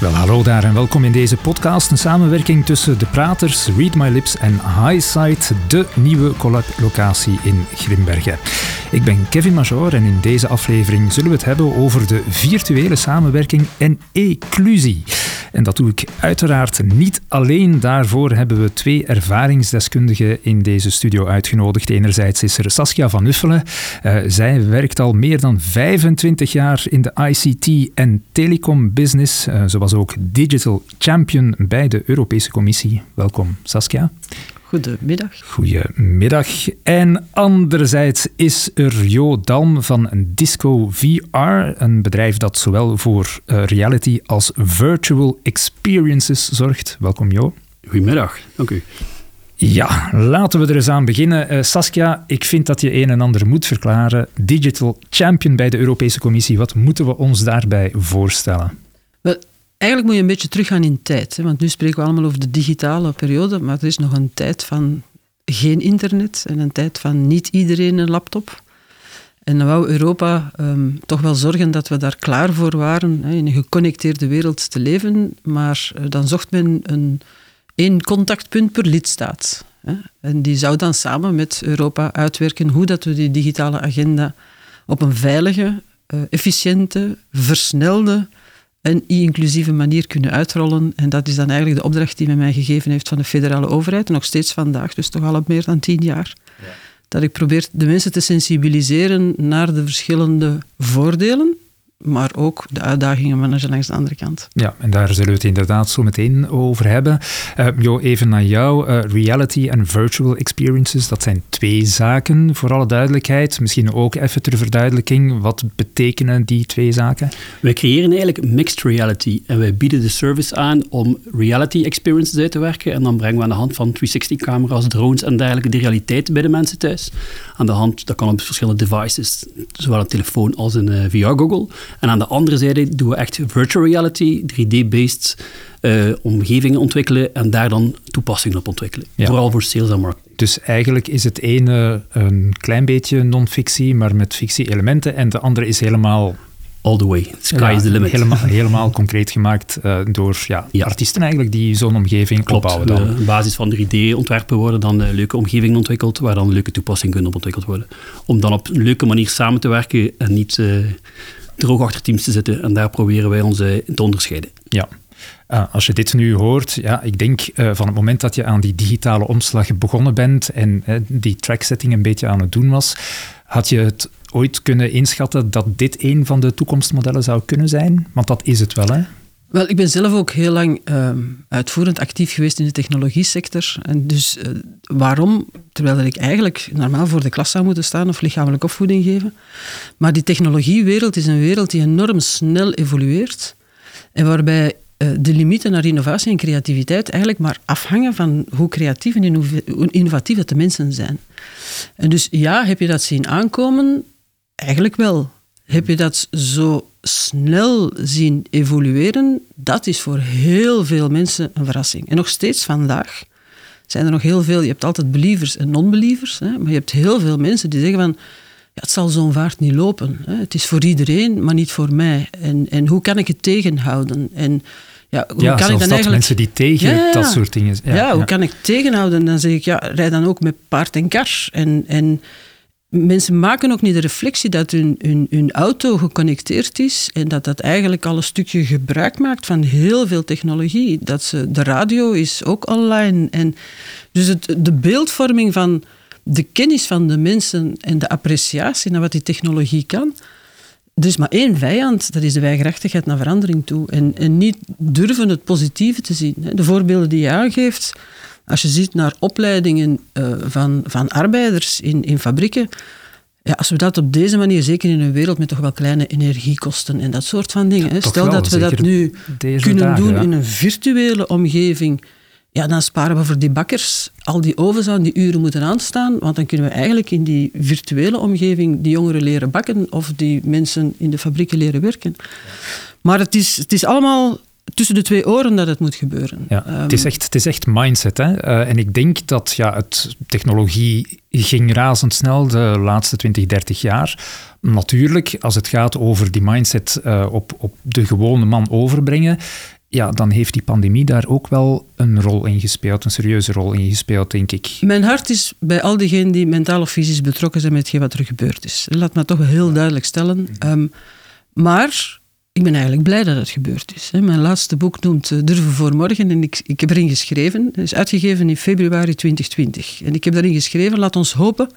Wel, hallo daar en welkom in deze podcast. Een samenwerking tussen De Praters, Read My Lips en Highside, de nieuwe collab-locatie in Grimbergen. Ik ben Kevin Major en in deze aflevering zullen we het hebben over de virtuele samenwerking en eclusie. En dat doe ik uiteraard niet alleen. Daarvoor hebben we twee ervaringsdeskundigen in deze studio uitgenodigd. Enerzijds is er Saskia van Uffelen. Uh, zij werkt al meer dan 25 jaar in de ICT en telecom business. Uh, ze was ook digital champion bij de Europese Commissie. Welkom, Saskia. Goedemiddag. Goedemiddag. En anderzijds is er Jo Dalm van Disco VR, een bedrijf dat zowel voor uh, reality als virtual experiences zorgt. Welkom Jo. Goedemiddag, dank u. Ja, laten we er eens aan beginnen. Uh, Saskia, ik vind dat je een en ander moet verklaren. Digital Champion bij de Europese Commissie. Wat moeten we ons daarbij voorstellen? Wel, Eigenlijk moet je een beetje teruggaan in tijd. Hè? Want nu spreken we allemaal over de digitale periode, maar er is nog een tijd van geen internet en een tijd van niet iedereen een laptop. En dan wou Europa um, toch wel zorgen dat we daar klaar voor waren, hè, in een geconnecteerde wereld te leven. Maar uh, dan zocht men een één contactpunt per lidstaat. Hè. En die zou dan samen met Europa uitwerken hoe dat we die digitale agenda op een veilige, uh, efficiënte, versnelde een inclusieve manier kunnen uitrollen. En dat is dan eigenlijk de opdracht die men mij gegeven heeft van de federale overheid. nog steeds vandaag, dus toch al op meer dan tien jaar. Ja. Dat ik probeer de mensen te sensibiliseren naar de verschillende voordelen maar ook de uitdagingen managen langs de andere kant. Ja, en daar zullen we het inderdaad zo meteen over hebben. Uh, jo, even naar jou. Uh, reality en virtual experiences, dat zijn twee zaken, voor alle duidelijkheid. Misschien ook even ter verduidelijking, wat betekenen die twee zaken? Wij creëren eigenlijk mixed reality en wij bieden de service aan om reality experiences uit te werken en dan brengen we aan de hand van 360-camera's, drones en dergelijke de realiteit bij de mensen thuis. Aan de hand, dat kan op verschillende devices, zowel een telefoon als een uh, VR-goggle. En aan de andere zijde doen we echt virtual reality, 3D-based uh, omgevingen ontwikkelen en daar dan toepassingen op ontwikkelen. Vooral voor sales en marketing. Dus eigenlijk is het ene een klein beetje non-fictie, maar met fictie-elementen, en de andere is helemaal all the way. Sky is the limit. Helemaal, helemaal concreet gemaakt uh, door ja, ja, artiesten eigenlijk die zo'n omgeving Klopt, opbouwen. Dan. Op basis van 3D-ontwerpen worden dan uh, leuke omgevingen ontwikkeld, waar dan leuke toepassingen kunnen op ontwikkeld worden. Om dan op een leuke manier samen te werken en niet uh, droog achter teams te zitten. En daar proberen wij ons te onderscheiden. Ja. Uh, als je dit nu hoort, ja, ik denk uh, van het moment dat je aan die digitale omslag begonnen bent en uh, die tracksetting een beetje aan het doen was, had je het ooit kunnen inschatten dat dit een van de toekomstmodellen zou kunnen zijn? Want dat is het wel, hè? Wel, ik ben zelf ook heel lang uh, uitvoerend actief geweest in de technologie sector. En dus uh, waarom? Terwijl ik eigenlijk normaal voor de klas zou moeten staan of lichamelijke opvoeding geven. Maar die technologiewereld is een wereld die enorm snel evolueert. En waarbij uh, de limieten naar innovatie en creativiteit eigenlijk maar afhangen van hoe creatief en innovatief de mensen zijn. En dus ja, heb je dat zien aankomen? Eigenlijk wel. Heb je dat zo snel zien evolueren? Dat is voor heel veel mensen een verrassing. En nog steeds vandaag zijn er nog heel veel. Je hebt altijd believers en non-believers, hè, maar je hebt heel veel mensen die zeggen van. Ja, het zal zo'n vaart niet lopen. Hè. Het is voor iedereen, maar niet voor mij. En, en hoe kan ik het tegenhouden? En ja, hoe ja, kan ik dan dat eigenlijk... mensen die tegen ja, dat soort dingen... Ja, ja hoe kan ik tegenhouden? Dan zeg ik, ja, rijd dan ook met paard en kar. En, en mensen maken ook niet de reflectie dat hun, hun, hun, auto geconnecteerd is en dat dat eigenlijk al een stukje gebruik maakt van heel veel technologie. Dat ze, de radio is ook online. En dus het, de beeldvorming van de kennis van de mensen en de appreciatie naar wat die technologie kan. Er is maar één vijand, dat is de weigerachtigheid naar verandering toe. En, en niet durven het positieve te zien. De voorbeelden die je aangeeft, als je ziet naar opleidingen uh, van, van arbeiders in, in fabrieken, ja, als we dat op deze manier, zeker in een wereld met toch wel kleine energiekosten en dat soort van dingen, ja, stel dat we dat nu kunnen dagen, doen ja. in een virtuele omgeving, ja, dan sparen we voor die bakkers al die ovens aan die uren moeten aanstaan, want dan kunnen we eigenlijk in die virtuele omgeving die jongeren leren bakken of die mensen in de fabrieken leren werken. Maar het is, het is allemaal tussen de twee oren dat het moet gebeuren. Ja, um, het, is echt, het is echt mindset. Hè? Uh, en ik denk dat ja, het, technologie ging razendsnel de laatste 20, 30 jaar. Natuurlijk, als het gaat over die mindset uh, op, op de gewone man overbrengen, ja, dan heeft die pandemie daar ook wel een rol in gespeeld, een serieuze rol in gespeeld, denk ik. Mijn hart is bij al diegenen die mentaal of fysisch betrokken zijn met wat er gebeurd is. Laat me toch heel duidelijk stellen. Ehm, maar ik ben eigenlijk blij dat het gebeurd is. Mijn laatste boek noemt eh, Durven voor Morgen en ik, ik heb erin geschreven, het is uitgegeven in februari 2020. En ik heb daarin geschreven, laat ons hopen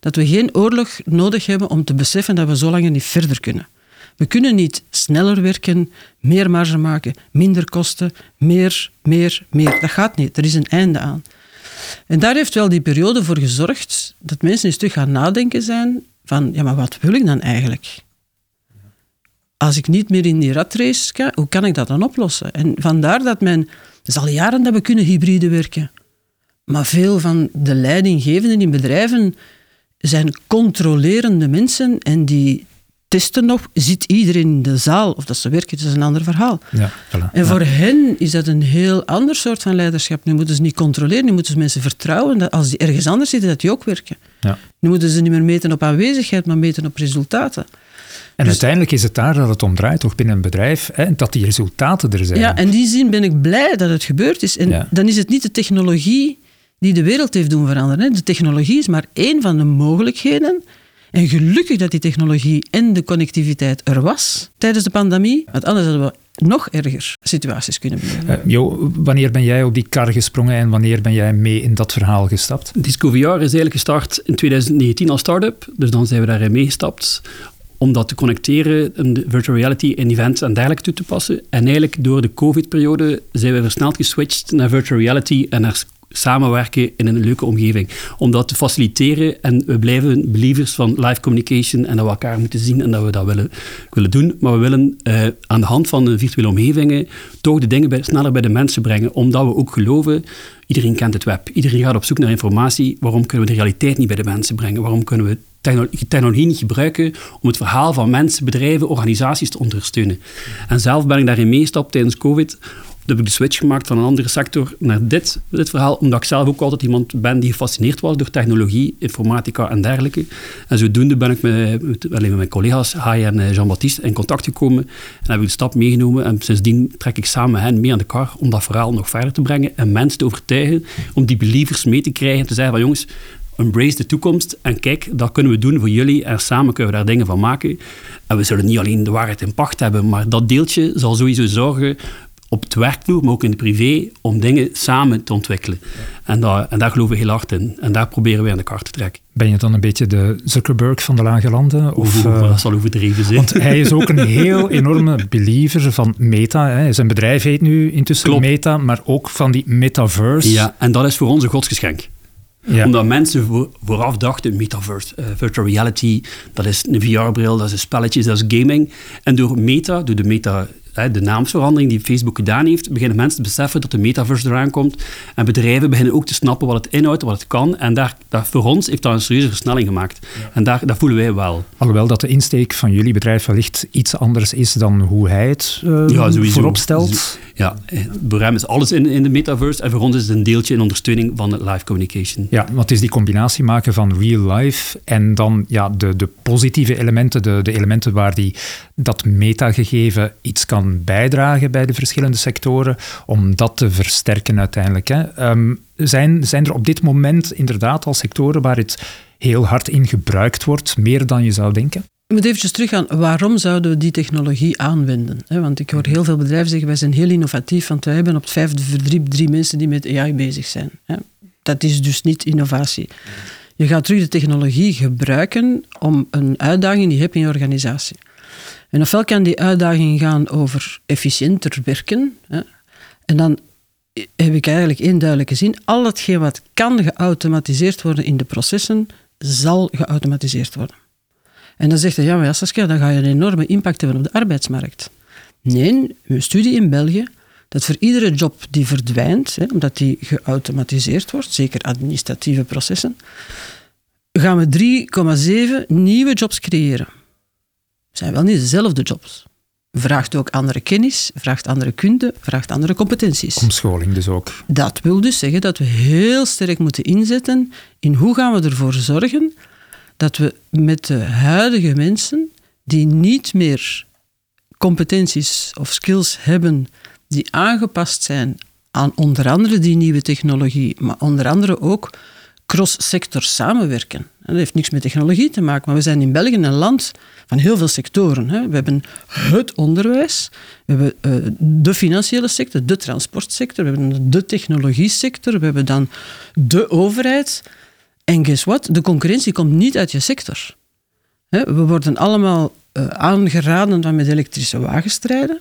dat we geen oorlog nodig hebben om te beseffen dat we zo lang niet verder kunnen. We kunnen niet sneller werken, meer marge maken, minder kosten, meer, meer, meer. Dat gaat niet. Er is een einde aan. En daar heeft wel die periode voor gezorgd dat mensen eens terug gaan nadenken zijn van, ja, maar wat wil ik dan eigenlijk? Als ik niet meer in die ratrace ga, hoe kan ik dat dan oplossen? En vandaar dat men, het is al jaren dat we kunnen hybride werken. Maar veel van de leidinggevenden in bedrijven zijn controlerende mensen en die testen nog, zit iedereen in de zaal of dat ze werken, dat is een ander verhaal. Ja, voilà. En voor hen is dat een heel ander soort van leiderschap. Nu moeten ze niet controleren, nu moeten ze mensen vertrouwen dat als die ergens anders zitten, dat die ook werken. Ja. Nu moeten ze niet meer meten op aanwezigheid, maar meten op resultaten. En dus- uiteindelijk is het daar dat het om draait, toch binnen een bedrijf, hè, dat die resultaten er zijn. Ja, en in die zin ben ik blij dat het gebeurd is. En dan is het niet de technologie die de wereld heeft doen veranderen. De technologie is maar één van de mogelijkheden en gelukkig dat die technologie en de connectiviteit er was tijdens de pandemie, want anders hadden we nog erger situaties kunnen beleven. Uh, jo, wanneer ben jij op die kar gesprongen en wanneer ben jij mee in dat verhaal gestapt? Disco VR is eigenlijk gestart in 2019 als start-up, dus dan zijn we daarin meegestapt om dat te connecteren, de virtual reality in events en dergelijke toe te passen. En eigenlijk door de COVID-periode zijn we versneld geswitcht naar virtual reality en naar samenwerken in een leuke omgeving. Om dat te faciliteren en we blijven believers van live communication en dat we elkaar moeten zien en dat we dat willen, willen doen. Maar we willen uh, aan de hand van de virtuele omgevingen toch de dingen sneller bij de mensen brengen, omdat we ook geloven, iedereen kent het web, iedereen gaat op zoek naar informatie, waarom kunnen we de realiteit niet bij de mensen brengen? Waarom kunnen we technologie niet gebruiken om het verhaal van mensen, bedrijven, organisaties te ondersteunen? En zelf ben ik daarin meestapt tijdens COVID heb ik de switch gemaakt van een andere sector naar dit, dit verhaal, omdat ik zelf ook altijd iemand ben die gefascineerd was door technologie, informatica en dergelijke. En zodoende ben ik met, met, met mijn collega's, Hai en eh, Jean-Baptiste, in contact gekomen en heb ik de stap meegenomen. En sindsdien trek ik samen hen mee aan de kar om dat verhaal nog verder te brengen en mensen te overtuigen, om die believers mee te krijgen, te zeggen van jongens, embrace de toekomst en kijk, dat kunnen we doen voor jullie en samen kunnen we daar dingen van maken. En we zullen niet alleen de waarheid in pacht hebben, maar dat deeltje zal sowieso zorgen op het werkvloer, maar ook in de privé, om dingen samen te ontwikkelen. En, daar, en daar geloven we heel hard in. En daar proberen we aan de kaart te trekken. Ben je dan een beetje de Zuckerberg van de lage landen? Of, Oeh, dat zal overdreven zijn. Want hij is ook een heel enorme believer van Meta. Hè. Zijn bedrijf heet nu intussen Meta, maar ook van die metaverse. Ja, en dat is voor ons een godsgeschenk. Ja. Omdat mensen vooraf dachten, metaverse, uh, virtual reality, dat is een VR-bril, dat is een spelletje, dat is gaming. En door Meta, door de Meta de naamsverandering die Facebook gedaan heeft, beginnen mensen te beseffen dat de metaverse eraan komt. En bedrijven beginnen ook te snappen wat het inhoudt, wat het kan. En daar, daar voor ons heeft dat een serieuze versnelling gemaakt. En daar, dat voelen wij wel. Alhoewel dat de insteek van jullie bedrijf wellicht iets anders is dan hoe hij het uh, ja, voorop stelt. Ja, hem is alles in, in de metaverse en voor ons is het een deeltje in ondersteuning van live communication. Ja, want is die combinatie maken van real life en dan ja, de, de positieve elementen, de, de elementen waar die, dat metagegeven iets kan bijdragen bij de verschillende sectoren, om dat te versterken uiteindelijk. Hè. Ehm, zijn, zijn er op dit moment inderdaad al sectoren waar het heel hard in gebruikt wordt, meer dan je zou denken? Ik moet eventjes teruggaan. Waarom zouden we die technologie aanwenden? Want ik hoor heel veel bedrijven zeggen, wij zijn heel innovatief, want wij hebben op het vijfde verdriep drie mensen die met AI bezig zijn. Dat is dus niet innovatie. Je gaat terug de technologie gebruiken om een uitdaging die je hebt in je organisatie. En ofwel kan die uitdaging gaan over efficiënter werken. En dan heb ik eigenlijk één duidelijke zin. Al hetgeen wat kan geautomatiseerd worden in de processen, zal geautomatiseerd worden. En dan zegt hij, ja, maar ja, Saskia, dan ga je een enorme impact hebben op de arbeidsmarkt. Nee, een studie in België, dat voor iedere job die verdwijnt, hè, omdat die geautomatiseerd wordt, zeker administratieve processen, gaan we 3,7 nieuwe jobs creëren. Het zijn wel niet dezelfde jobs. Vraagt ook andere kennis, vraagt andere kunde, vraagt andere competenties. Omscholing dus ook. Dat wil dus zeggen dat we heel sterk moeten inzetten in hoe gaan we ervoor zorgen dat we met de huidige mensen die niet meer competenties of skills hebben die aangepast zijn aan onder andere die nieuwe technologie, maar onder andere ook cross-sector samenwerken. Dat heeft niks met technologie te maken, maar we zijn in België een land van heel veel sectoren. We hebben het onderwijs, we hebben eh, de financiële sector, de transportsector, we hebben de technologie-sector, we hebben dan de overheid. En guess what? De concurrentie komt niet uit je sector. We worden allemaal eh, aangeraden van met elektrische wagens te rijden.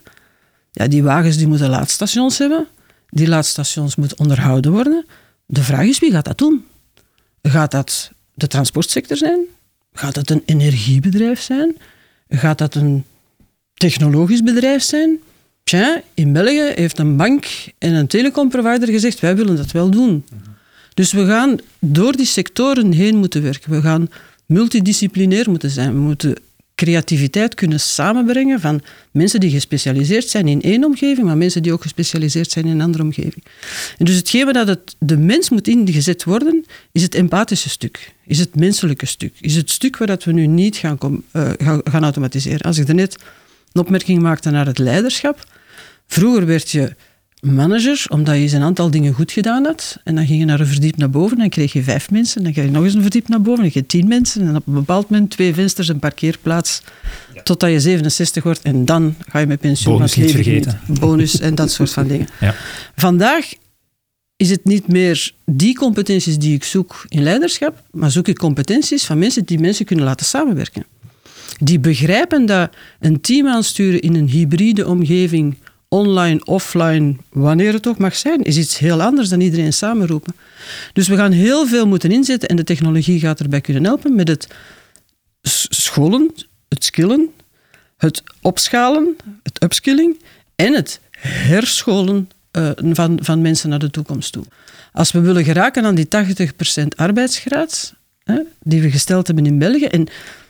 Ja, die wagens die moeten laadstations hebben. Die laadstations moeten onderhouden worden. De vraag is, wie gaat dat doen? Gaat dat de transportsector zijn? Gaat dat een energiebedrijf zijn? Gaat dat een technologisch bedrijf zijn? Tja, in België heeft een bank en een telecomprovider gezegd, wij willen dat wel doen. Dus we gaan door die sectoren heen moeten werken. We gaan multidisciplinair moeten zijn. We moeten creativiteit kunnen samenbrengen van mensen die gespecialiseerd zijn in één omgeving, maar mensen die ook gespecialiseerd zijn in een andere omgeving. En dus hetgeen dat het de mens moet ingezet worden, is het empathische stuk, is het menselijke stuk, is het stuk waar dat we nu niet gaan, uh, gaan automatiseren. Als ik daarnet een opmerking maakte naar het leiderschap, vroeger werd je manager, omdat je eens een aantal dingen goed gedaan had. En dan ging je naar een verdiep naar boven, dan kreeg je vijf mensen. Dan kreeg je nog eens een verdiep naar boven, dan kreeg je tien mensen. En op een bepaald moment twee vensters, een parkeerplaats. Totdat je 67 wordt en dan ga je met pensioen. Bonus niet vergeten. Bonus en dat soort van dingen. Ja. Vandaag is het niet meer die competenties die ik zoek in leiderschap, maar zoek ik competenties van mensen die mensen kunnen laten samenwerken. Die begrijpen dat een team aansturen in een hybride omgeving online, offline, wanneer het ook mag zijn, is iets heel anders dan iedereen samenroepen. Dus we gaan heel veel moeten inzetten en de technologie gaat erbij kunnen helpen met het scholen, het skillen, het opschalen, het upskilling en het herscholen uh, van, van mensen naar de toekomst toe. Als we willen geraken aan die 80% arbeidsgraad hè, die we gesteld hebben in België, en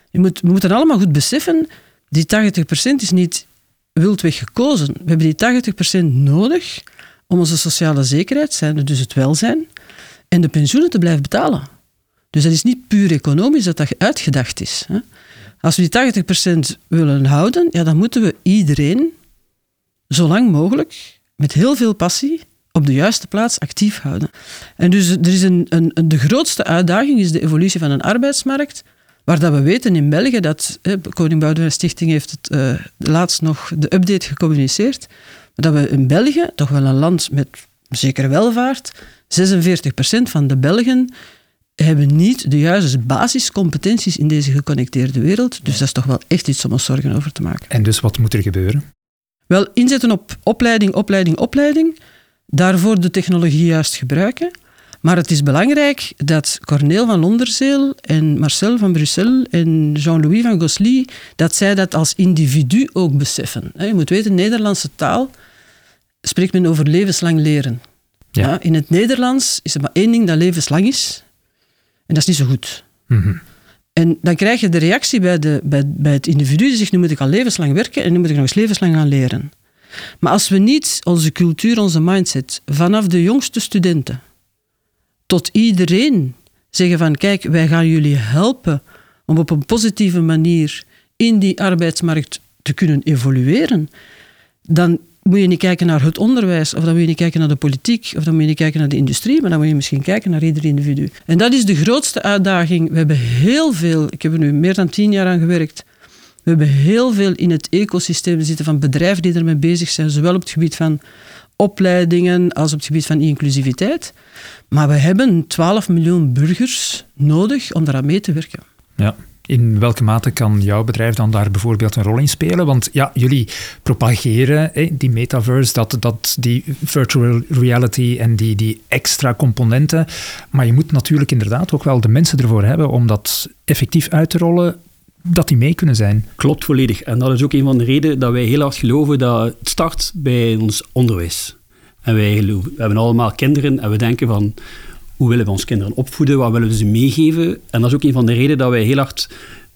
je moet, we moeten allemaal goed beseffen, die 80% is niet wildweg gekozen. We hebben die 80% nodig om onze sociale zekerheid, dus het welzijn, en de pensioenen te blijven betalen. Dus dat is niet puur economisch dat dat uitgedacht is. Hè. Als we die 80% willen houden, ja, dan moeten we iedereen zo lang mogelijk, met heel veel passie, op de juiste plaats actief houden. En dus er is een, een, de grootste uitdaging is de evolutie van een arbeidsmarkt Waar dat we weten in België, dat eh, Koning Boudewijn Stichting heeft het uh, laatst nog de update gecommuniceerd, dat we in België, toch wel een land met zekere welvaart, 46% van de Belgen hebben niet de juiste basiscompetenties in deze geconnecteerde wereld. Dus dat is toch wel echt iets om ons zorgen over te maken. En dus wat moet er gebeuren? Wel, inzetten op opleiding, opleiding, opleiding. Daarvoor de technologie juist gebruiken. Maar het is belangrijk dat Corneel van Londerzeel en Marcel van Brussel en Jean-Louis van Gosly, dat zij dat als individu ook beseffen. Je moet weten, Nederlandse taal spreekt men over levenslang leren. Ja. in het Nederlands is er maar één ding dat levenslang is. En dat is niet zo goed. Mhm. En dan krijg je de reactie bij, de, bij, bij het individu die zegt, nu moet ik al levenslang werken en nu moet ik nog eens levenslang gaan leren. Maar als we niet onze cultuur, onze mindset, vanaf de jongste studenten tot iedereen zeggen van kijk, wij gaan jullie helpen om op een positieve manier in die arbeidsmarkt te kunnen evolueren, dan moet je niet kijken naar het onderwijs, of dan moet je niet kijken naar de politiek, of dan moet je niet kijken naar de industrie, maar dan moet je misschien kijken naar ieder individu. En dat is de grootste uitdaging. We hebben heel veel, ik heb er nu meer dan tien jaar aan gewerkt, we hebben heel veel in het ecosysteem zitten van bedrijven die ermee bezig zijn, zowel op het gebied van opleidingen als op het gebied van inclusiviteit. Maar we hebben 12 miljoen burgers nodig om daaraan mee te werken. Ja. In welke mate kan jouw bedrijf dan daar bijvoorbeeld een rol in spelen? Want ja, jullie propageren die metaverse, dat, dat, die virtual reality en die, die extra componenten. Maar je moet natuurlijk inderdaad ook wel de mensen ervoor hebben om dat effectief uit te rollen dat die mee kunnen zijn. Klopt volledig. En dat is ook een van de redenen dat wij heel hard geloven dat het start bij ons onderwijs. En wij we hebben allemaal kinderen en we denken van hoe willen we onze kinderen opvoeden, wat willen we ze meegeven. En dat is ook een van de redenen dat wij heel hard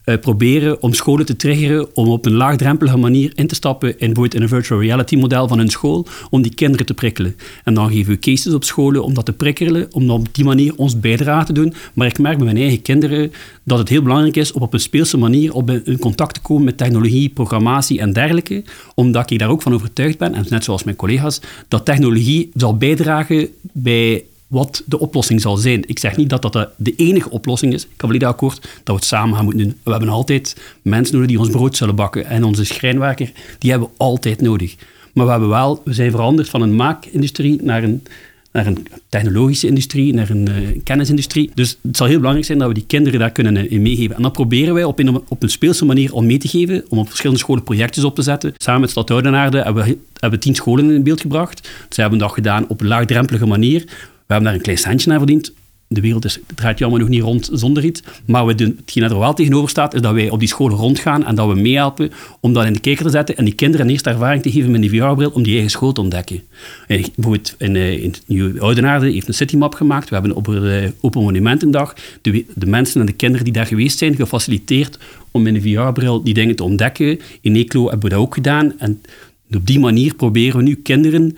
uh, proberen om scholen te triggeren om op een laagdrempelige manier in te stappen in bijvoorbeeld in een virtual reality model van hun school, om die kinderen te prikkelen. En dan geven we cases op scholen om dat te prikkelen, om op die manier ons bijdrage te doen. Maar ik merk bij mijn eigen kinderen dat het heel belangrijk is om op een speelse manier op in contact te komen met technologie, programmatie en dergelijke, omdat ik daar ook van overtuigd ben, en net zoals mijn collega's, dat technologie zal bijdragen bij wat de oplossing zal zijn. Ik zeg niet dat dat de enige oplossing is. Ik ben volledig akkoord dat we het samen gaan moeten doen. We hebben altijd mensen nodig die ons brood zullen bakken. En onze schrijnwerker, die hebben we altijd nodig. Maar we, hebben wel, we zijn veranderd van een maakindustrie naar een, naar een technologische industrie, naar een uh, kennisindustrie. Dus het zal heel belangrijk zijn dat we die kinderen daar kunnen uh, in meegeven. En dat proberen wij op een, op een speelse manier om mee te geven, om op verschillende scholen projectjes op te zetten. Samen met Stad Oudenaarde hebben we, hebben tien scholen in beeld gebracht. Ze hebben dat gedaan op een laagdrempelige manier hebben daar een klein centje naar verdiend. De wereld is, draait jammer nog niet rond zonder iets. Maar we doen, hetgeen er wel tegenover staat, is dat wij op die scholen rondgaan en dat we meehelpen om dat in de kijker te zetten en die kinderen een eerste ervaring te geven met die VR-bril om die eigen school te ontdekken. En bijvoorbeeld in, uh, in Nieuw Oudenaarde heeft een citymap gemaakt. We hebben op de uh, Open Monumentendag de, de mensen en de kinderen die daar geweest zijn gefaciliteerd om in een VR-bril die dingen te ontdekken. In Eeklo hebben we dat ook gedaan. En op die manier proberen we nu kinderen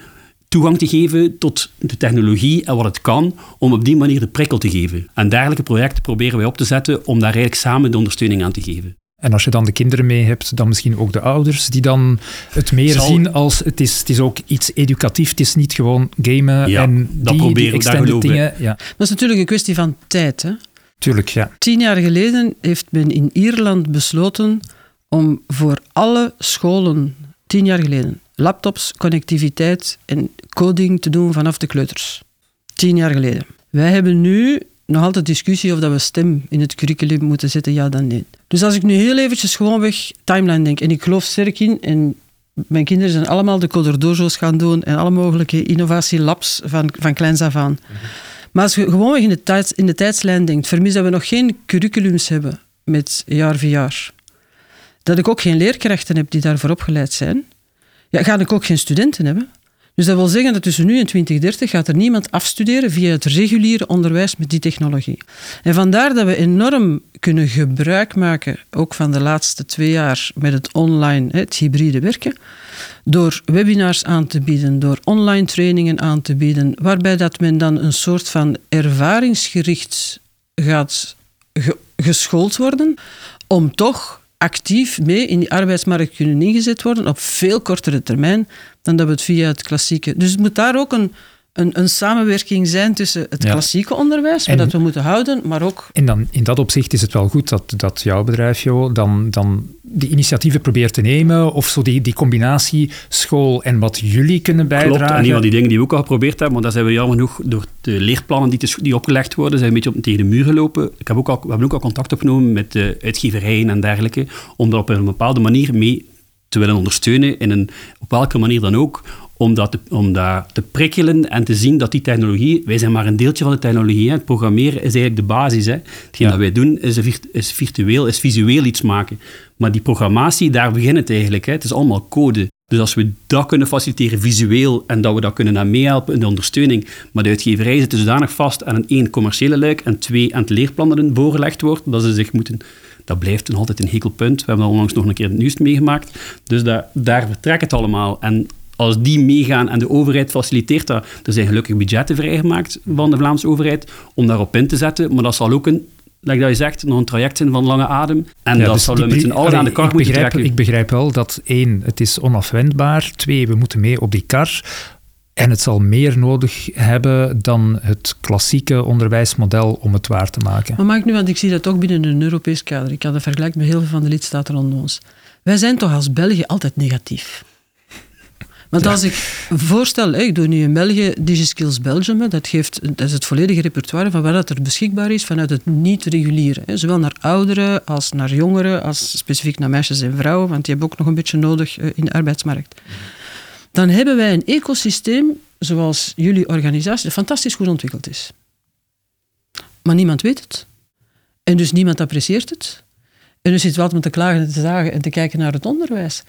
toegang te geven tot de technologie en wat het kan, om op die manier de prikkel te geven. En dergelijke projecten proberen wij op te zetten om daar eigenlijk samen de ondersteuning aan te geven. En als je dan de kinderen mee hebt, dan misschien ook de ouders, die dan het meer zien als het is, het is ook iets educatief. Het is niet gewoon gamen ja, en dat die, proberen die dingen. Ja. Dat is natuurlijk een kwestie van tijd. Hè? Tuurlijk, ja. Tien jaar geleden heeft men in Ierland besloten om voor alle scholen, tien jaar geleden, laptops, connectiviteit en coding te doen vanaf de kleuters. Tien jaar geleden. Wij hebben nu nog altijd discussie of dat we STEM in het curriculum moeten zetten, ja dan nee. Dus als ik nu heel eventjes gewoonweg timeline denk, en ik geloof sterk in, en mijn kinderen zijn allemaal de Coder gaan doen en alle mogelijke innovatielabs van, van kleins af aan. Maar als je gewoonweg in de, tijd, in de tijdslijn denkt, vermis dat we nog geen curriculums hebben met jaar voor jaar. Dat ik ook geen leerkrachten heb die daarvoor opgeleid zijn ja, ga ik ook geen studenten hebben. Dus dat wil zeggen dat tussen nu en 2030 gaat er niemand afstuderen via het reguliere onderwijs met die technologie. En vandaar dat we enorm kunnen gebruik maken, ook van de laatste twee jaar met het online, het hybride werken, door webinars aan te bieden, door online trainingen aan te bieden, waarbij dat men dan een soort van ervaringsgericht gaat geschoold worden om toch actief mee in die arbeidsmarkt kunnen ingezet worden op veel kortere termijn dan dat we het via het klassieke. Dus het moet daar ook een, een, een samenwerking zijn tussen het klassieke onderwijs, wat dat we moeten houden, maar ook... En dan in dat opzicht is het wel goed dat, dat jouw bedrijf, Jo, dan, dan die initiatieven probeert te nemen, of zo die, die combinatie school en wat jullie kunnen bijdragen. Klopt, en een van die dingen die we ook al geprobeerd hebben, maar daar zijn we jammer genoeg door de leerplannen die, te, die opgelegd worden, zijn een beetje op, tegen de muur gelopen. Ik heb ook al, we hebben ook al contact opgenomen met de uitgeverijen en dergelijke, om dat op een bepaalde manier mee te willen ondersteunen, in een, op welke manier dan ook, om dat, te, om dat te prikkelen en te zien dat die technologie, wij zijn maar een deeltje van de technologie, hè. het programmeren is eigenlijk de basis. Hè. Hetgeen dat wij doen is, is virtueel, is visueel iets maken. Maar die programmatie, daar begint het eigenlijk. Hè. Het is allemaal code. Dus als we dat kunnen faciliteren visueel en dat we dat kunnen aan meehelpen in de ondersteuning, maar de uitgeverij zit zodanig vast aan een één commerciële luik en twee aan het leerplan dat voorgelegd wordt, dat ze zich moeten dat blijft nog altijd een hekelpunt. We hebben dat onlangs nog een keer in het nieuws meegemaakt. Dus daar, daar vertrekt het allemaal. En als die meegaan en de overheid faciliteert dat, er zijn gelukkig budgetten vrijgemaakt van de Vlaamse overheid om daarop in te zetten, maar dat zal ook een like dat je zegt, nog een traject zijn van lange adem. En dat dus zullen we met z'n allen aan de kar moeten trekken. Ik begrijp wel dat één, het is onafwendbaar. Twee, we moeten mee op die kar. En het zal meer nodig hebben dan het klassieke onderwijsmodel om het waar te maken. Maar maak nu, want ik zie dat ook binnen een Europees kader. Ik had het vergelijk met heel veel van de lidstaten rondom ons. Wij zijn toch als België altijd negatief. Want als ik voorstel, ik doe nu in België DigiSkills Belgium, dat, geeft, dat is het volledige repertoire van wat dat er beschikbaar is vanuit het niet-reguliere. Zowel naar ouderen als naar jongeren, als specifiek naar meisjes en vrouwen, want die hebben ook nog een beetje nodig eh, in de arbeidsmarkt. Dan hebben wij een ecosysteem, zoals jullie organisatie, dat fantastisch goed ontwikkeld is. Maar niemand weet het. En dus niemand apprecieert het. En dus zitten we altijd te klagen en te zagen en te kijken naar het onderwijs.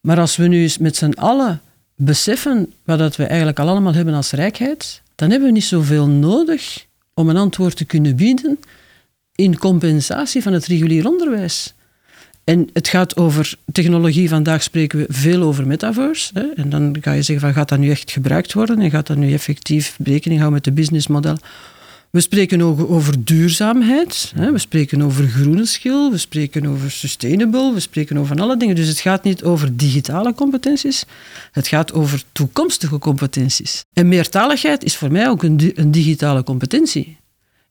Maar als we nu eens met z'n allen beseffen wat dat we eigenlijk al allemaal hebben als rijkheid, dan hebben we niet zoveel nodig om een antwoord te kunnen bieden in compensatie van het regulier onderwijs. En het gaat over technologie. Vandaag spreken we veel over metaverse. Hè? En dan ga je zeggen, van, gaat dat nu echt gebruikt worden? En gaat dat nu effectief rekening houden met de businessmodel? We spreken ook over duurzaamheid, hè? we spreken over groene schil, we spreken over sustainable, we spreken over alle dingen. Dus het gaat niet over digitale competenties, het gaat over toekomstige competenties. En meertaligheid is voor mij ook een, een digitale competentie.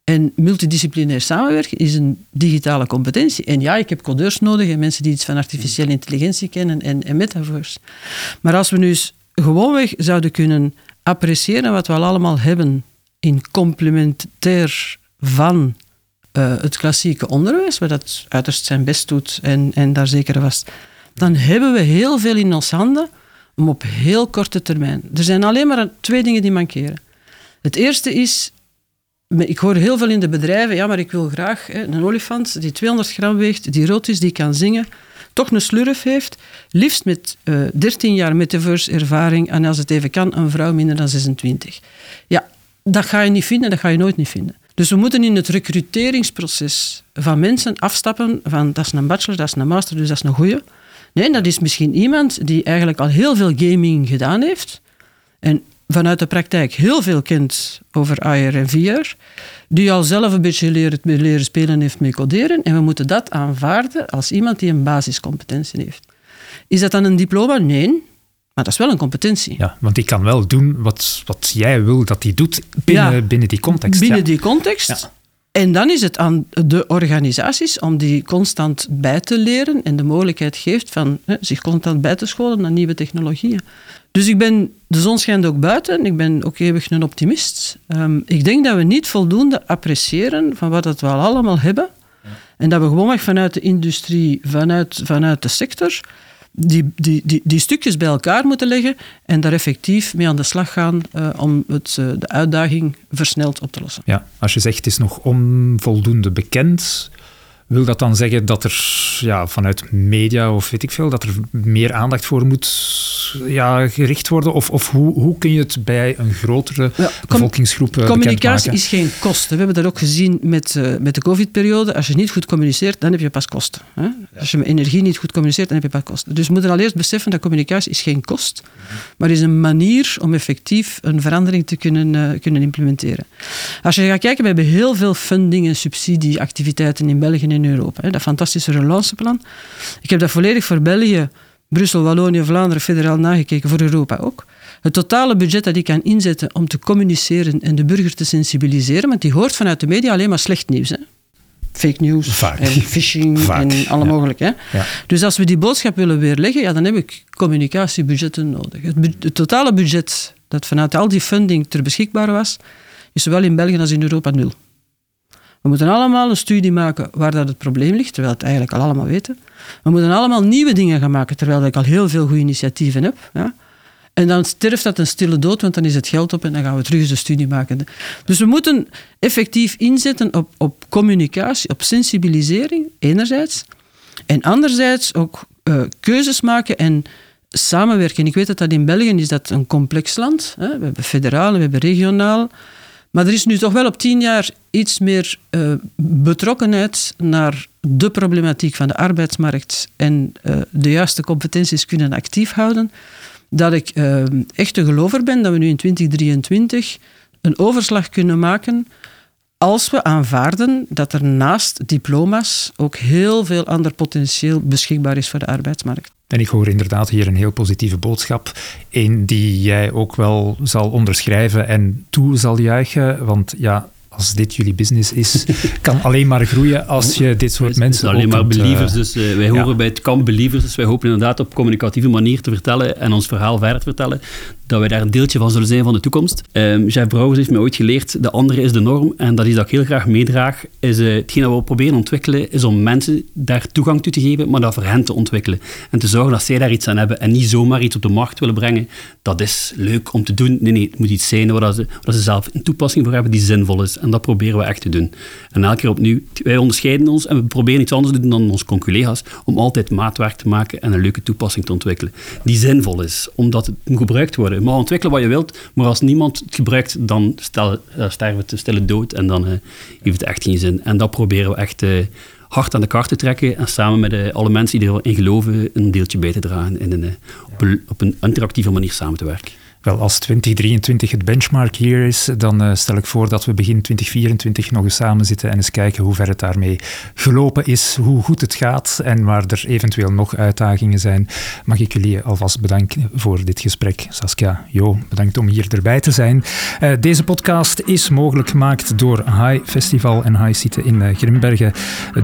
En multidisciplinair samenwerken is een digitale competentie. En ja, ik heb codeurs nodig en mensen die iets van artificiële intelligentie kennen en, en metaverse. Maar als we nu eens gewoonweg zouden kunnen appreciëren wat we al allemaal hebben in complementair van uh, het klassieke onderwijs, waar dat uiterst zijn best doet en, en daar zeker was, dan hebben we heel veel in ons handen om op heel korte termijn. Er zijn alleen maar twee dingen die mankeren. Het eerste is ik hoor heel veel in de bedrijven, ja, maar ik wil graag hè, een olifant die 200 gram weegt, die rood is, die kan zingen, toch een slurf heeft, liefst met uh, eh, 13 jaar metaverse ervaring en als het even kan, een vrouw minder dan 26. Ja, dat ga je niet vinden, dat ga je nooit niet vinden. Dus we moeten in het recruteringsproces van mensen afstappen van dat is een bachelor, dat is een master, dus dat is een goeie. Nee, dat is misschien iemand die eigenlijk al heel veel gaming gedaan heeft. En vanuit de praktijk heel veel kent over AR en VR, die al zelf een beetje leren, leren spelen heeft met coderen. En we moeten dat aanvaarden als iemand die een basiscompetentie heeft. Is dat dan een diploma? Nee. Maar dat is wel een competentie. Ja, want die kan wel doen wat, wat jij wil dat hij doet binnen, binnen die context. Binnen die context. Ja. En dan is het aan de organisaties om die constant bij te leren en de mogelijkheid geeft van hè, zich constant bij te scholen naar nieuwe technologieën. Dus ik ben, de zon schijnt ook buiten, ik ben ook eeuwig een optimist. Um, ik denk dat we niet voldoende appreciëren van wat we al allemaal hebben. En dat we gewoon vanuit de industrie, vanuit, vanuit de sector, die, die, die, die stukjes bij elkaar moeten leggen en daar effectief mee aan de slag gaan uh, om het, uh, de uitdaging versneld op te lossen. Ja, als je zegt het is nog onvoldoende bekend, wil dat dan zeggen dat er ja, vanuit media of weet ik veel, dat er meer aandacht voor moet ja, gericht worden? Of, of hoe, hoe kun je het bij een grotere ja, bevolkingsgroep uh, Communicatie is geen kosten. We hebben dat ook gezien met, uh, met de covid-periode. Als je niet goed communiceert, dan heb je pas kosten. Hè? Als je met energie niet goed communiceert, dan heb je pas kosten. Dus we moeten al eerst beseffen dat communicatie is geen kost, maar is een manier om effectief een verandering te kunnen, uh, kunnen implementeren. Als je gaat kijken, we hebben heel veel funding en subsidieactiviteiten in België en Europa. Hè? Dat fantastische relanceplan. Ik heb dat volledig voor België Brussel, Wallonië, Vlaanderen federaal nagekeken, voor Europa ook. Het totale budget dat ik kan inzetten om te communiceren en de burger te sensibiliseren, want die hoort vanuit de media alleen maar slecht nieuws. Hè? Fake news en phishing en alle mogelijke. Ja. Dus als we die boodschap willen weerleggen, ja, dan heb ik communicatiebudgetten nodig. Het, het, totale budget dat vanuit al die funding ter beschikbaar was, is zowel in België als in Europa nul. We moeten allemaal een studie maken waar dat het probleem ligt, terwijl het eigenlijk al allemaal weten. We moeten allemaal nieuwe dingen gaan maken, terwijl ik al heel veel goede initiatieven heb. Ja. En dan sterft dat een stille dood, want dan is het geld op en dan gaan we terug eens een studie maken. Dus we moeten effectief inzetten op, op communicatie, op sensibilisering, enerzijds. En anderzijds ook uh, keuzes maken en samenwerken. Ik weet dat dat in België is dat een complex land. Hè. We hebben federaal, we hebben regionaal. Maar er is nu toch wel op tien jaar iets meer uh, betrokkenheid naar de problematiek van de arbeidsmarkt en uh, de juiste competenties kunnen actief houden. Dat ik uh, echt een gelover ben dat we nu in 2023 een overslag kunnen maken als we aanvaarden dat er naast diploma's ook heel veel ander potentieel beschikbaar is voor de arbeidsmarkt. En ik hoor inderdaad hier een heel positieve boodschap. Een die jij ook wel zal onderschrijven en toe zal juichen. Want ja, als dit jullie business is, kan alleen maar groeien als je dit soort mensen alleen maar believers. Uh, dus uh, wij horen bij het kamp believers. Dus wij hopen inderdaad op communicatieve manier te vertellen en ons verhaal verder te vertellen dat wij daar een deeltje van zullen zijn van de toekomst. Um, Jeff Brouwers heeft mij ooit geleerd, de andere is de norm. En dat is dat ik heel graag meedraag. Is, uh, hetgeen dat we proberen ontwikkelen, is om mensen daar toegang toe te geven, maar dat voor hen te ontwikkelen. En te zorgen dat zij daar iets aan hebben en niet zomaar iets op de markt willen brengen. Dat is leuk om te doen. Nee, nee, het moet iets zijn waar ze, waar ze zelf een toepassing voor hebben die zinvol is. En dat proberen we echt te doen. En elke keer opnieuw, wij onderscheiden ons en we proberen iets anders te doen dan onze collega's, om altijd maatwerk te maken en een leuke toepassing te ontwikkelen. Die zinvol is, omdat het gebruikt wordt. Je mag ontwikkelen wat je wilt, maar als niemand het gebruikt, dan stel, sterven we te stille dood en dan uh, heeft het echt geen zin. En dat proberen we echt uh, hard aan de kaart te trekken en samen met alle mensen die erin geloven een deeltje bij te dragen en op een interactieve manier samen te werken. Wel, als 2023 het benchmark hier is, dan uh, stel ik voor dat we begin 2024 nog eens samen zitten en eens kijken hoe ver het daarmee gelopen is, hoe goed het gaat en waar er eventueel nog uitdagingen zijn. Mag ik jullie alvast bedanken voor dit gesprek. Saskia, Jo, bedankt om hier erbij te zijn. Uh, deze podcast is mogelijk gemaakt door High Festival en High City in uh, Grimbergen,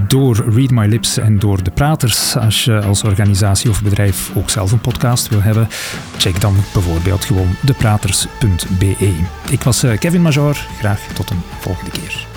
door Read My Lips en door De Praters. Als je als organisatie of bedrijf ook zelf een podcast wil hebben, check dan bijvoorbeeld gewoon depraters.be. Ik was eh, Kevin Major. Graag tot een volgende keer.